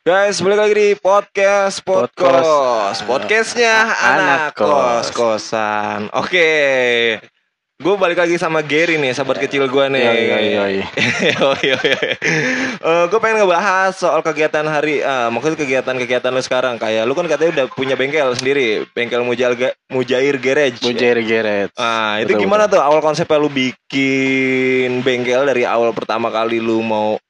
Guys, balik lagi di podcast podcast Podcast. podcastnya Anak anak kos kos. kosan. Oke, gue balik lagi sama Gary nih, sahabat kecil gue nih. Yoi, yoi, yoi. Yoi, yoi. Eh, gue pengen ngebahas soal kegiatan hari, eh, maksudnya kegiatan-kegiatan lu sekarang. Kayak lu kan katanya udah punya bengkel sendiri, bengkel Mujair, Mujair Garage. Mujair Geret. Ah, itu Betul, gimana tuh awal konsepnya lu bikin bengkel dari awal pertama kali lu mau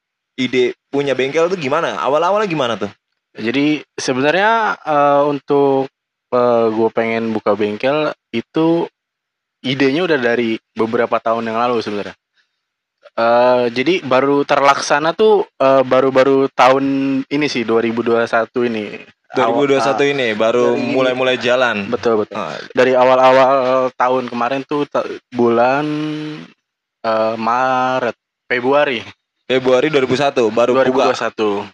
ide punya bengkel tuh gimana? Awal-awalnya gimana tuh? Jadi sebenarnya eh, untuk gue pengen buka bengkel itu idenya udah dari beberapa tahun yang lalu sebenarnya. Eh, jadi baru terlaksana tuh eh, baru-baru tahun ini sih 2021 ini. 2021 Awal- ini baru mulai-mulai jalan. Betul betul. Ah, Dari awal-awal tahun kemarin tuh bulan eh, Maret, Februari Februari 2001 baru buka 2021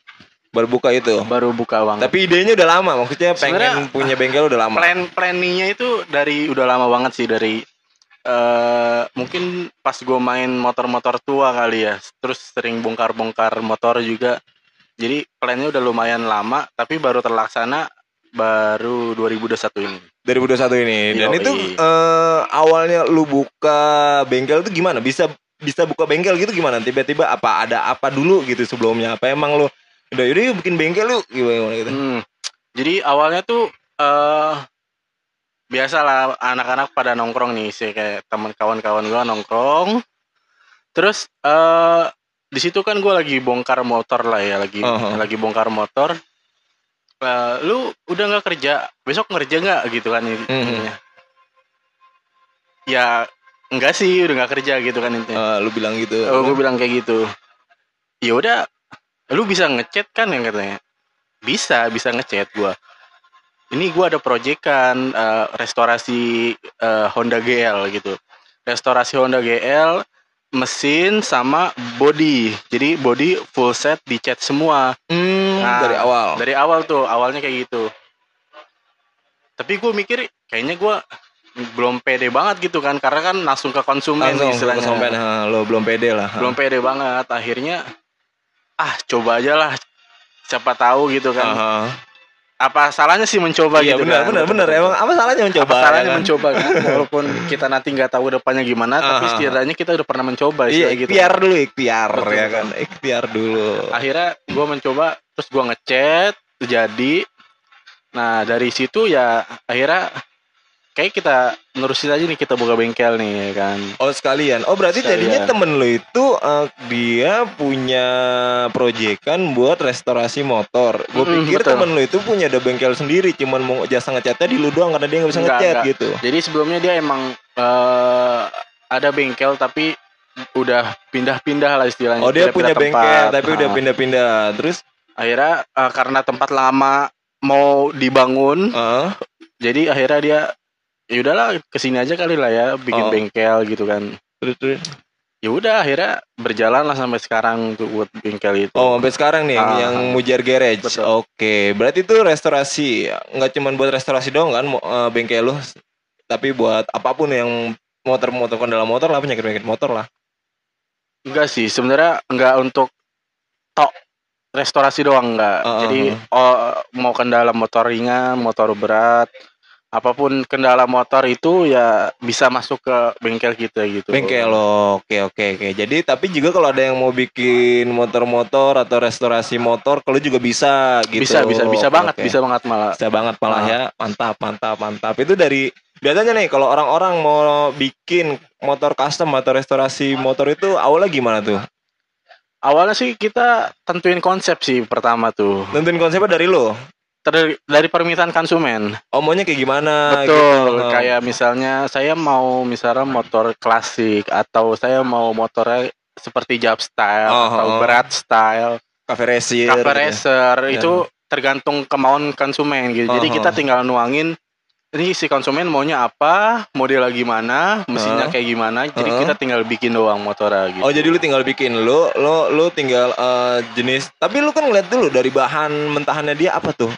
baru buka itu. baru buka banget. Tapi idenya udah lama, maksudnya pengen Sebenarnya- punya bengkel udah lama. plan planningnya itu dari udah lama banget sih dari eh mungkin pas gue main motor-motor tua kali ya terus sering bongkar-bongkar motor juga jadi plannya udah lumayan lama tapi baru terlaksana baru 2021 ini 2021 ini. Dan Yoi. itu eh, awalnya lu buka bengkel tuh gimana? Bisa bisa buka bengkel gitu gimana? Tiba-tiba apa ada apa dulu gitu sebelumnya? Apa emang lu udah yaudah yuk bikin bengkel lu gimana gitu? Hmm, jadi awalnya tuh eh biasalah anak-anak pada nongkrong nih sih kayak teman kawan-kawan gue nongkrong terus eh di situ kan gue lagi bongkar motor lah ya lagi Uh-huh. lagi bongkar motor Eh, lu udah nggak kerja besok ngerja nggak gitu kan Mhm. intinya ya enggak sih udah nggak kerja gitu kan intinya Eh, lu bilang gitu. Oh, gue bilang kayak gitu. Ya udah, lu bisa ngechat kan yang katanya. Bisa, bisa ngechat gua. Ini gua ada proyekan eh, restorasi eh, Honda GL gitu. Restorasi Honda GL mesin sama body. Jadi body full set dicat semua Hmm, Nah, dari awal. dari awal tuh, awalnya kayak gitu. Tapi gue mikir kayaknya gua belum pede banget gitu kan karena kan langsung ke konsumen Langsung istilahnya sampai nah, lo belum pede lah. belum pede banget akhirnya ah coba aja lah siapa tahu gitu kan Aha. apa salahnya sih mencoba Iya gitu benar kan benar benar. Emang apa salahnya mencoba? apa salahnya ya kan? mencoba kan walaupun kita nanti nggak tahu depannya gimana tapi Aha. setidaknya kita udah pernah mencoba Iya, gitu ikhtiar dulu, ikhtiar Betul, ya kan. Ikhtiar dulu. akhirnya gue mencoba terus gue ngechat jadi nah dari situ ya akhirnya kayak kita nerusin aja nih kita buka bengkel nih ya kan Oh sekalian. Oh berarti Sekalian. jadinya temen lo itu eh, dia punya proyekan buat restorasi motor. Gue pikir betul. temen lo itu punya ada bengkel sendiri, cuman mau jasa ngecatnya di lu doang karena dia nggak bisa Enggak, ngecat enggak. gitu. Jadi sebelumnya dia emang eh, ada bengkel tapi udah pindah-pindah lah istilahnya. Oh dia Pindah-pindah punya tempat. bengkel tapi udah Nah, pindah-pindah. Terus Akhirnya eh, karena tempat lama mau dibangun, eh, jadi akhirnya dia ya udahlah ke sini aja kali lah ya bikin Oh. bengkel gitu kan. terus, terus. Ya udah akhirnya berjalan lah sampai sekarang tuh buat bengkel itu. Oh sampai sekarang nih yang, Ah, yang Mujar Garage. Oke, berarti itu restorasi nggak cuman buat restorasi doang kan eh, bengkel lu, tapi buat apa pun yang motor-motor kendala motor lah penyakit-penyakit motor lah. Enggak sih, sebenarnya enggak untuk tok restorasi doang enggak. Ah, Jadi ah, oh, mau kendala motor ringan, motor berat, apa pun kendala motor itu ya bisa masuk ke bengkel kita gitu. Bengkel lo, oke oke oke. Jadi tapi juga kalau ada yang mau bikin motor-motor atau restorasi motor, kalau juga bisa gitu. Bisa bisa bisa banget, Oke. bisa banget malah. Bisa banget malah Ah. ya, mantap mantap mantap. Itu dari biasanya nih kalau orang-orang mau bikin motor custom atau restorasi motor itu awalnya gimana tuh? Awalnya sih kita tentuin konsep sih pertama tuh. Tentuin konsepnya dari lo. Ter- dari permintaan konsumen. Maunya kayak gimana? Betul. gitu. Kayak misalnya saya mau misalnya motor klasik atau saya mau motornya seperti job style Oh, atau oh. berat style. cafe racer. Cover gitu. racer Ya. itu tergantung kemauan konsumen gitu. Jadi Oh, kita oh. tinggal nuangin ini si konsumen maunya apa, modelnya gimana, mesinnya kayak gimana. Jadi kita tinggal bikin doang motornya gitu. Oh jadi lu tinggal bikin lu lu lu tinggal eh, jenis tapi lu kan ngeliat dulu dari bahan mentahannya dia apa tuh?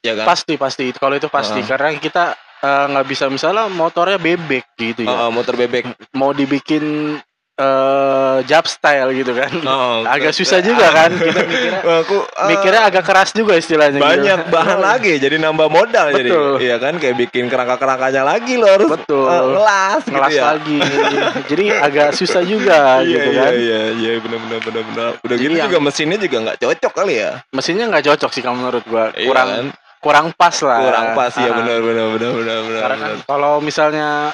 Ya kan? pasti pasti kalau itu pasti Oh. karena kita eh, nggak bisa misalnya motornya bebek gitu ya. Eh, motor bebek. Mau dibikin eh job style gitu kan. Oh, Agak susah juga kan kita mikirnya. aku ah, Mikirnya agak keras juga istilahnya gitu. banyak bahan lagi jadi nambah modal jadi Betul. iya kan kayak bikin kerangka-kerangkanya lagi lo harus Betul. eh, ngelas gitu ya lagi. Jadi agak susah juga iya gitu iya kan. iya iya benar benar benar benar udah Jadi gitu yang- juga mesinnya juga nggak cocok kali ya Mesinnya nggak cocok sih kalau menurut gua. Iya Kurang kan? Kurang pas lah. kurang pas ya benar benar benar benar benar kan kalau misalnya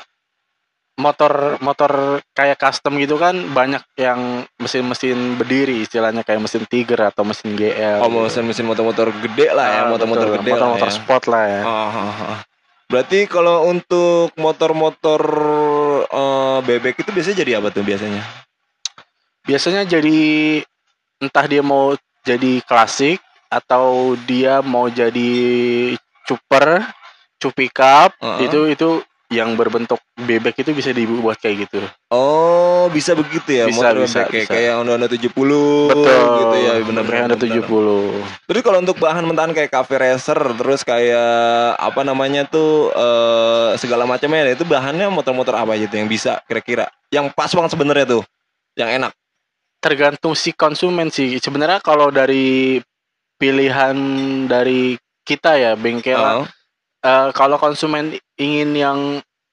motor motor kayak custom gitu kan banyak yang mesin-mesin berdiri istilahnya kayak mesin Tiger atau mesin GL. oh gitu. mesin-mesin motor-motor gede lah ya Ah, motor-motor gede motor-motor lah ya. sport lah ya. Ah. Berarti kalau untuk motor-motor eh, bebek itu biasanya jadi apa tuh biasanya? Biasanya jadi entah dia mau jadi klasik atau dia mau jadi cuper, cupi cup, Heeh. itu itu yang berbentuk bebek itu bisa dibuat kayak gitu. Oh, bisa begitu ya Bisa, motor bisa, bebek kayak bisa. kayak Honda Honda 70 Betul. gitu ya benar Kayak ada 70. Terus kalau untuk bahan mentahan kayak cafe racer terus kayak apa namanya tuh eh, segala macamnya itu bahannya motor-motor apa aja tuh yang bisa kira-kira yang pas banget sebenarnya tuh yang enak. tergantung si konsumen sih sebenarnya kalau dari pilihan dari kita ya bengkel Oh, eh, kalau konsumen ingin yang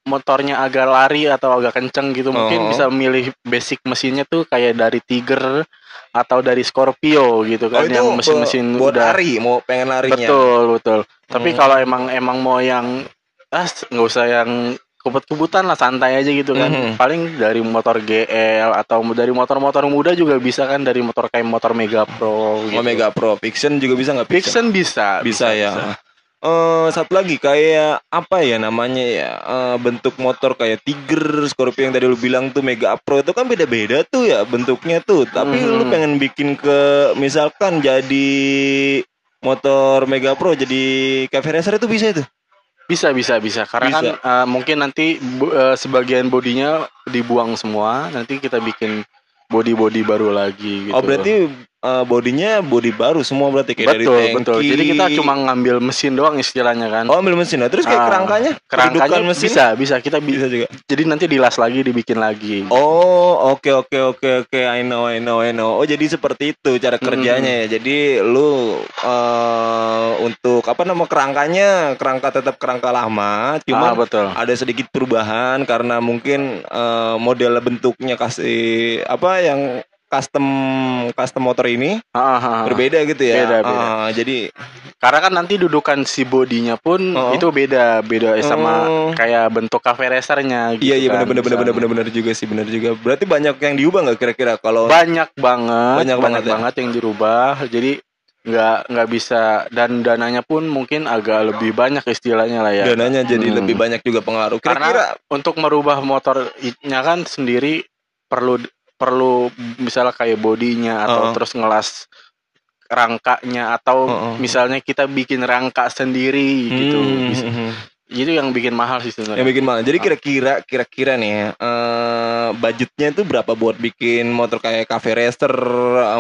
motornya agak lari atau agak kenceng gitu mungkin Oh. bisa milih basic mesinnya tuh kayak dari Tiger atau dari Scorpio gitu oh kan itu yang mesin-mesin buat udah lari mau pengen larinya. betul betul tapi Hmm. kalau emang emang mau yang ah nggak usah yang kebut-kebutan lah santai aja gitu kan Mhm. paling dari motor GL atau dari motor-motor muda juga bisa kan dari motor kayak motor Mega Pro gitu. Omega Pro Fiction juga bisa nggak Fiction bisa bisa ya. Eh satu lagi kayak apa ya namanya ya eh, bentuk motor kayak Tiger, Scorpio yang tadi lu bilang tuh Mega Pro itu kan beda-beda tuh ya bentuknya tuh. Tapi lu Mhm. pengen bikin ke misalkan jadi motor Mega Pro jadi cafe racer itu bisa itu. Bisa bisa bisa karena Bisa. kan eh, mungkin nanti eh, sebagian bodinya dibuang semua, nanti kita bikin body-body baru lagi gitu. Oh berarti eh, bodinya body baru semua berarti kayak betul dari tangki. betul. Jadi kita cuma ngambil mesin doang istilahnya kan. Oh ambil mesin. Nah, terus kayak Ah, kerangkanya, Kerangkanya mesin bisa bisa kita bi- bisa juga. jadi nanti dilas lagi dibikin lagi. Oh, oke oke oke oke, I know I know I know. Oh, jadi seperti itu cara kerjanya ya. Jadi lu eh untuk apa nama kerangkanya, kerangka tetap kerangka lama, Ah, cuma betul. ada sedikit perubahan karena mungkin eh, model bentuknya kasih apa yang custom custom motor ini Ah, ah, ah. berbeda gitu ya. Beda, beda. Ah, jadi Karena kan nanti dudukan si bodinya pun Oh. itu beda, beda sama Oh. kayak bentuk cafe racernya gitu iya iya kan, benar benar benar benar benar juga sih benar juga. Berarti banyak yang diubah nggak kira-kira kalau banyak banget Banyak banget banget, ya? yang dirubah jadi nggak nggak bisa dan dananya pun mungkin agak lebih banyak istilahnya lah ya dananya jadi Hmm. lebih banyak juga pengaruh. Karena Kira-kira untuk merubah motornya kan sendiri perlu perlu misalnya kayak bodinya atau Uh-uh. terus ngelas rangkanya atau Uh-uh. misalnya kita bikin rangka sendiri gitu Hmm, hmm. itu yang bikin mahal sih yang sebenarnya bikin mahal. Jadi kira-kira kira-kira nih eh, budgetnya itu berapa buat bikin motor kayak cafe racer,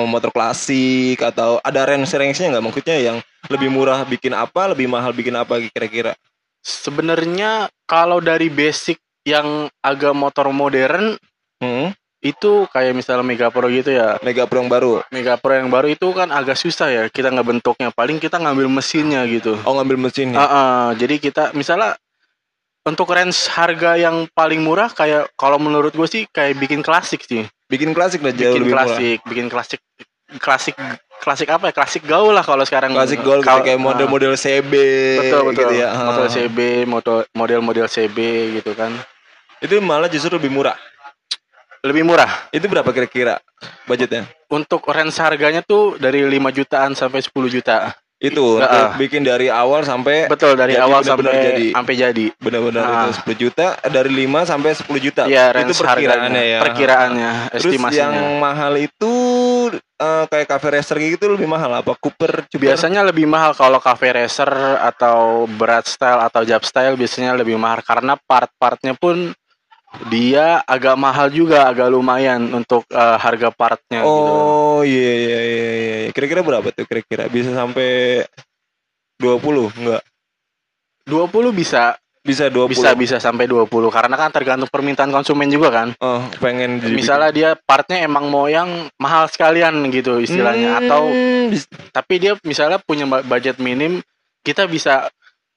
motor klasik atau ada range range-nya nggak? Maksudnya yang lebih murah bikin apa, lebih mahal bikin apa kira-kira? sebenarnya kalau dari basic yang agak motor modern Hmm? Itu kayak misalnya Mega Pro gitu ya Mega Pro yang baru. Mega Pro yang baru itu kan agak susah ya kita nggak bentuknya paling kita ngambil mesinnya gitu Oh ngambil mesinnya. Ah, ah, jadi kita misalnya untuk range harga yang paling murah kayak kalau menurut gue sih kayak bikin klasik sih Bikin klasik lah jauh bikin lebih murah. klasik bikin klasik klasik klasik apa ya klasik gaul lah kalau sekarang Klasik Kalau- kayak model-model CB betul betul gitu ya. model. CB model model CB gitu kan Itu malah justru lebih murah. Lebih murah Itu berapa kira-kira budgetnya? untuk range harganya tuh dari 5 jutaan sampai 10 juta Itu ah. bikin dari awal sampai betul dari Jadi awal benar-benar sampai jadi. sampai jadi benar-benar Ah. itu 10 juta dari 5 sampai 10 juta. Iya, itu perkiraannya harganya, ya. perkiraannya Terus estimasinya yang mahal itu eh, kayak cafe racer gitu lebih mahal apa? Cooper, Cooper? Biasanya lebih mahal kalau cafe racer atau berat style atau jab style biasanya lebih mahal karena part-partnya pun dia agak mahal juga, agak lumayan untuk eh, harga partnya gitu. Oh iya iya iya iya. Kira-kira berapa tuh kira-kira? Bisa sampai 20 enggak? 20 bisa bisa 20. bisa bisa sampai 20 karena kan tergantung permintaan konsumen juga kan Oh, pengen dibikin. misalnya dia partnya emang mau yang mahal sekalian gitu istilahnya atau Hmm, bis- tapi dia misalnya punya budget minim kita bisa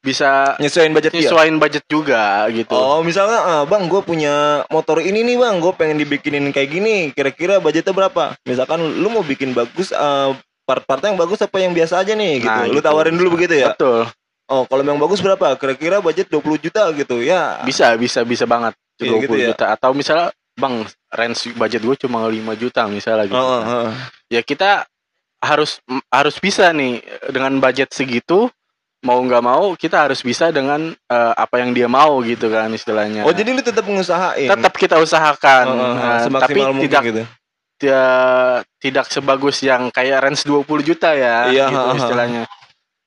bisa nyesuaiin budget dia. nyesuaiin budget juga gitu Oh, misalnya, ah, bang, gue punya motor ini nih, bang, gue pengen dibikinin kayak gini. Kira-kira budgetnya berapa? Misalkan lu mau bikin bagus, ah, part-partnya yang bagus apa yang biasa aja nih, gitu. Nah, lu gitu. tawarin dulu begitu ya. betul Oh, kalau yang bagus berapa? Kira-kira budget 20 juta gitu, ya. bisa bisa bisa banget Iya, 20 gitu ya. juta atau misalnya bang range budget gue cuma 5 juta misalnya gitu Oh, oh, oh. ya kita harus harus bisa nih dengan budget segitu mau nggak mau kita harus bisa dengan eh, apa yang dia mau gitu kan istilahnya Oh, jadi lu tetap mengusahain. tetap kita usahakan Oh, oh, oh, eh, tapi tidak gitu. tidak tidak sebagus yang kayak range 20 juta ya Iya, gitu ha, ha. istilahnya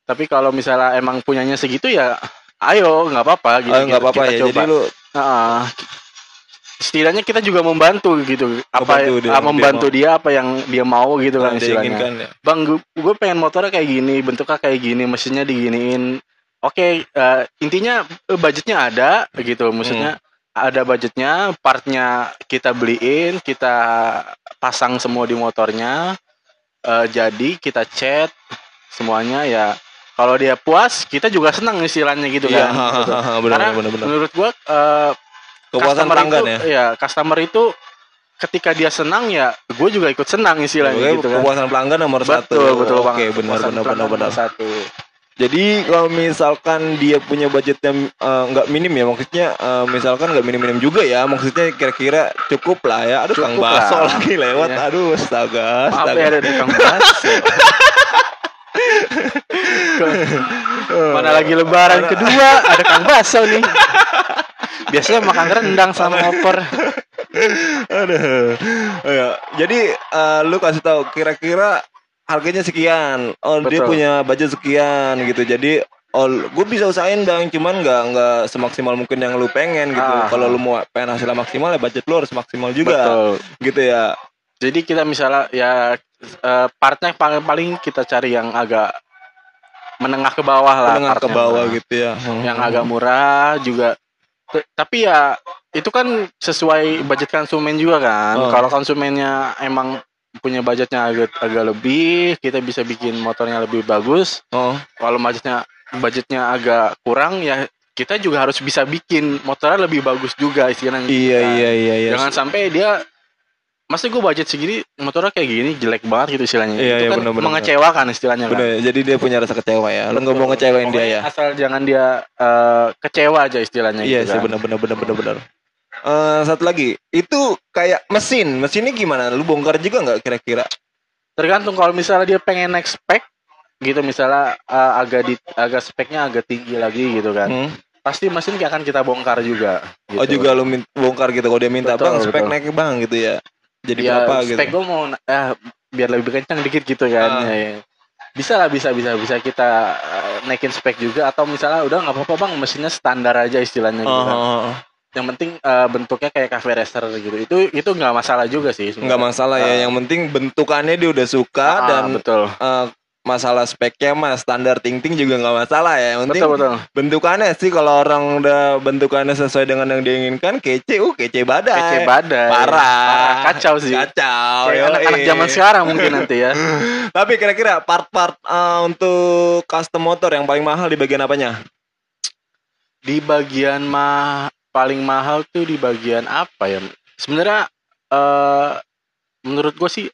tapi kalau misalnya emang punyanya segitu ya ayo nggak apa-apa gitu kita- apa-apa kita ya. coba. Jadi lu Heeh. Setidaknya kita juga membantu gitu apa Membantu dia, ah, dia membantu mau. dia, apa yang dia mau gitu kan dia istilahnya inginkan ya. bang gue pengen motornya kayak gini bentuknya kayak gini mesinnya diginiin oke eh, intinya eh, budgetnya ada gitu maksudnya Hmm. ada budgetnya partnya kita beliin kita pasang semua di motornya eh, jadi kita chat semuanya ya kalau dia puas kita juga senang istilahnya gitu Iya, kan gitu. benar karena benar benar. menurut gua eh, Kepuasan customer pelanggan itu, ya. ya customer itu ketika dia senang ya gue juga ikut senang istilahnya Oke, gitu kan kepuasan pelanggan nomor satu. betul betul Oke, benar benar benar benar. nomor satu Jadi kalau misalkan dia punya budget yang eh, nggak minim ya, maksudnya eh, misalkan nggak minim-minim juga ya, maksudnya kira-kira cukup lah ya. Aduh, Kang Baso lah. lagi lewat. Iya. Aduh, astaga, maaf astaga. ya ada tukang bakso mana lagi lebaran kedua ada kang baso nih biasanya makan rendang sama opor Aduh. Ya, Jadi eh, lu kasih tahu kira-kira harganya sekian. Oh, dia Betul. punya budget sekian gitu. Jadi Oh, gue bisa usahain bang, cuman nggak nggak semaksimal mungkin yang lu pengen gitu. Ah. Kalau lu mau pengen hasilnya maksimal ya budget lu harus maksimal juga, betul gitu ya. jadi kita misalnya ya eh, partnya yang paling paling kita cari yang agak menengah ke bawah lah Menengah ke bawah gitu ya. yang agak murah juga tapi ya itu kan sesuai budget konsumen juga kan Oh. kalau konsumennya emang punya budgetnya agak agak lebih kita bisa bikin motornya lebih bagus Oh, kalau budgetnya budgetnya agak kurang ya kita juga harus bisa bikin motornya lebih bagus juga istilahnya iya Nah, iya iya iya. jangan sampai dia masa gue budget segini motornya kayak gini jelek banget gitu istilahnya Iya, itu iya, kan benar-benar. mengecewakan istilahnya kan Bener, jadi dia punya rasa kecewa ya. Lu nggak mau ngecewain dia ya. asal jangan dia eh, kecewa aja istilahnya Iya gitu sih kan. benar benar benar benar benar. Eh, satu lagi, itu kayak mesin, mesinnya gimana? Lu bongkar juga nggak kira-kira? tergantung kalau misalnya dia pengen naik spek gitu misalnya eh, agak di agak speknya agak tinggi lagi gitu kan Hmm? pasti mesin akan kita bongkar juga gitu. Oh juga lu bongkar gitu kalau dia minta Betul, bang spek betul. naik bang gitu ya. Jadi ya berapa gitu? spek gue mau eh, biar lebih kencang dikit gitu kan Ah. Ya, ya. bisa lah bisa bisa bisa kita eh, naikin spek juga atau misalnya udah nggak apa-apa bang mesinnya standar aja istilahnya gitu Oh, kan. oh. yang penting eh, bentuknya kayak cafe racer gitu itu itu nggak masalah juga sih nggak masalah ya. Ah. Yang penting bentukannya dia udah suka Ah, dan betul eh, masalah speknya mah standar ting ting juga nggak masalah ya. Yang penting betul betul bentukannya sih kalau orang udah bentukannya sesuai dengan yang diinginkan kece, uh kece badai. kece badai Parah. kacau sih Kacau. Anak-anak zaman sekarang mungkin nanti ya Tapi kira-kira part-part eh, untuk custom motor yang paling mahal di bagian apanya? di bagian mah paling mahal tuh di bagian apa ya sebenarnya eh menurut gue sih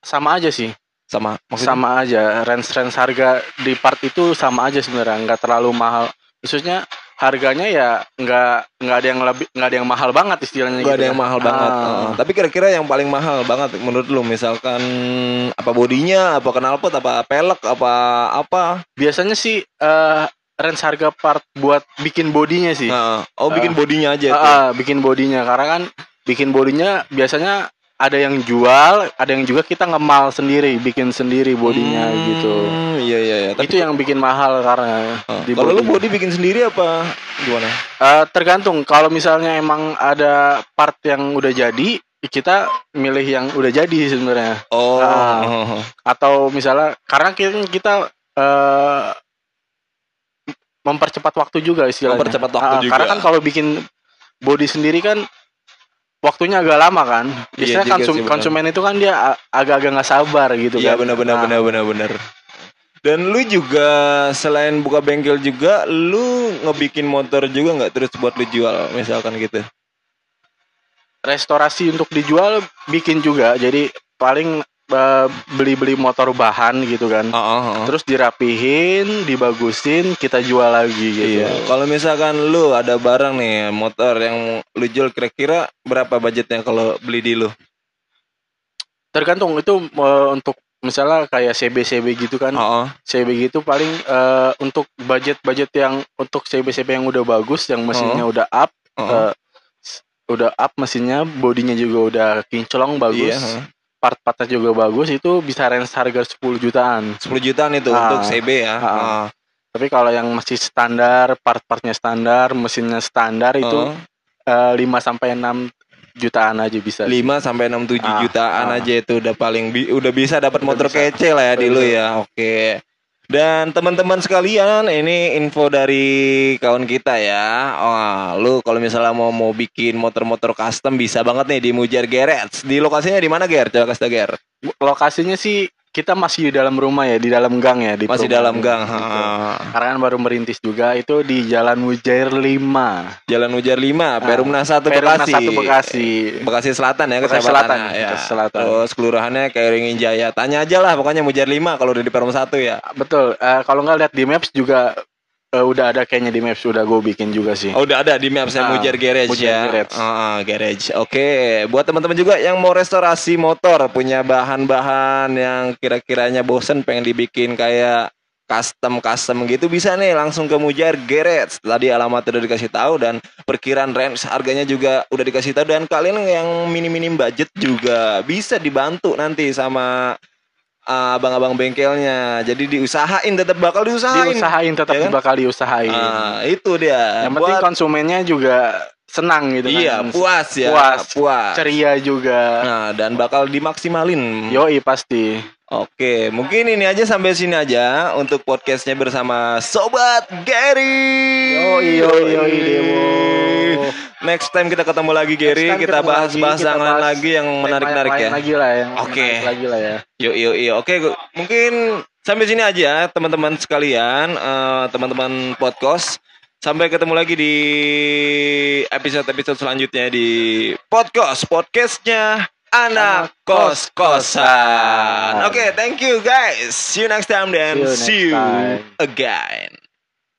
sama aja sih Sama maksudnya sama aja range range harga di part itu sama aja sebenarnya nggak terlalu mahal khususnya harganya ya nggak nggak ada yang lebih nggak ada yang mahal banget istilahnya Gak gitu ada ya. yang mahal banget. Ah. Heeh. tapi kira-kira yang paling mahal banget menurut lu misalkan apa bodinya, apa knalpot, apa pelek, apa apa? biasanya sih eh range harga part buat bikin bodinya sih Nah, oh bikin bodinya aja tuh. ah, bikin bodinya karena kan bikin bodinya biasanya ada yang jual, ada yang juga kita ngemal sendiri, bikin sendiri bodinya Hmm, gitu. Iya iya iya. Tapi Itu yang bikin mahal karena di kalau lu body. bikin sendiri apa gimana? Eh, tergantung kalau misalnya emang ada part yang udah jadi, kita milih yang udah jadi sebenarnya. Oh. Ah. Atau misalnya karena kita kita eh, mempercepat waktu juga istilahnya. Mempercepat waktu Ah, juga. Karena kan kalau bikin body sendiri kan waktunya agak lama kan. Iya Biasanya juga konsum- sih, konsumen itu kan dia agak-agak nggak sabar gitu Iya kan. benar-benar Nah, benar-benar benar. Dan lu juga selain buka bengkel juga, lu ngebikin motor juga nggak terus buat lu jual, misalkan gitu. Restorasi untuk dijual bikin juga. Jadi paling beli-beli motor bahan gitu kan. Oh, oh, oh. Terus dirapihin, dibagusin, kita jual lagi gitu. Iya. Kalau misalkan lu ada barang nih motor yang lu jual kira-kira berapa budgetnya kalau beli di lu? Tergantung itu eh, untuk misalnya kayak CB-CB gitu kan. Oh, oh. CB gitu paling eh, untuk budget-budget yang untuk CB-CB yang udah bagus, yang mesinnya udah up, eh, s- udah up mesinnya, bodinya juga udah kinclong bagus, Iya, heeh. Part-partnya juga bagus, itu bisa range harga 10 jutaan. 10 jutaan itu Ah. untuk CB ya. Ah. Ah. Tapi kalau yang masih standar, part-partnya standar, mesinnya standar itu Oh. eh, 5 sampai 6 jutaan aja bisa. 5 sampai 6 7 Ah, jutaan ah. aja itu udah paling bi- udah bisa dapat motor bisa. kece lah ya di lu ya. Oke. Dan teman-teman sekalian, ini info dari kawan kita ya. Oh, lu kalau misalnya mau mau bikin motor-motor custom bisa banget nih di Mujar Garage. Di lokasinya di mana Ger? Coba kasih Ger. Lokasinya sih kita masih di dalam rumah ya, di dalam gang ya. Di Masih dalam gang. Gitu. ha. Karena kan baru merintis juga itu di Jalan Mujair 5. Jalan Mujar 5, Perumna 1 Perumna Bekasi. 1 Bekasi. Bekasi Selatan ya Bekasi Selatan, ya. Bekasi Selatan. Terus kelurahannya Kairingin Jaya. Tanya aja lah pokoknya Mujar 5 kalau udah di Perum 1 ya. Betul. Eh, kalau nggak lihat di Maps juga eh, udah ada kayaknya di Maps udah gue bikin juga sih. Oh, udah ada di Mapsnya Ah, Mujar Garage Mujar ya. Garage. Ah, garage. Oke, buat teman-teman juga yang mau restorasi motor, punya bahan-bahan yang kira-kiranya bosen pengen dibikin kayak custom custom gitu bisa nih langsung ke Mujar Garage. Tadi alamatnya udah dikasih tahu dan perkiraan range harganya juga udah dikasih tahu dan kalian yang minim-minim budget juga bisa dibantu nanti sama abang-abang bengkelnya. Jadi diusahain tetap bakal diusahain. Diusahain tetap Ya kan? bakal diusahain. Ah, itu dia. Yang penting Buat- konsumennya juga senang gitu Iya, kan. puas ya. Puas. puas. Ceria juga. Nah, dan bakal dimaksimalin. Yoi pasti. Oke, mungkin ini aja sampai sini aja untuk podcastnya bersama Sobat Gary. Yoi yoi yoi Dewo. Next time kita ketemu lagi Gary, kita bahas-bahas yang lain lagi yang menarik-narik Lain- ya. lagi lah yang Oke. lagi lah ya. Yuk, yuk, yuk. Oke, mungkin sampai sini aja teman-teman sekalian, eh, teman-teman podcast. Sampai ketemu lagi di episode-episode selanjutnya di podcast podcastnya anak kos kosan. kos-kosan. Oke, thank you guys. See you next time dan See you see you time. again.